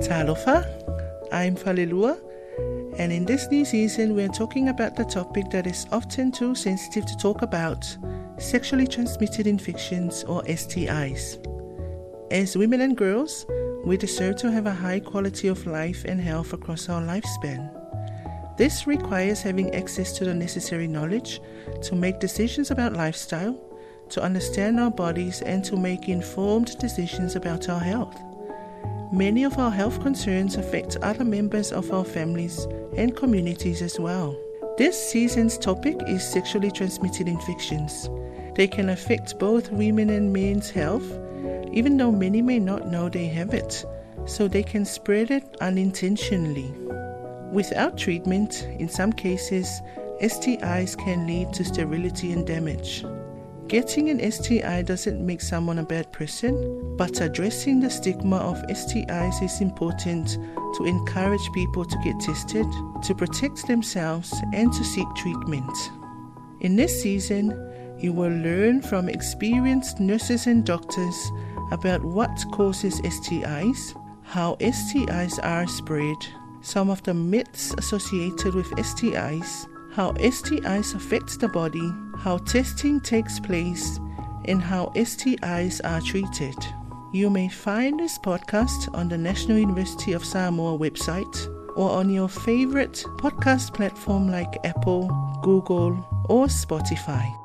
Talofa. I'm Falelua, and in this new season, we're talking about the topic that is often too sensitive to talk about sexually transmitted infections or STIs. As women and girls, we deserve to have a high quality of life and health across our lifespan. This requires having access to the necessary knowledge to make decisions about lifestyle, to understand our bodies, and to make informed decisions about our health. Many of our health concerns affect other members of our families and communities as well. This season's topic is sexually transmitted infections. They can affect both women and men's health, even though many may not know they have it, so they can spread it unintentionally. Without treatment, in some cases, STIs can lead to sterility and damage. Getting an STI doesn't make someone a bad person, but addressing the stigma of STIs is important to encourage people to get tested, to protect themselves, and to seek treatment. In this season, you will learn from experienced nurses and doctors about what causes STIs, how STIs are spread, some of the myths associated with STIs, how STIs affect the body, how testing takes place, and how STIs are treated. You may find this podcast on the National University of Samoa website or on your favorite podcast platform like Apple, Google, or Spotify.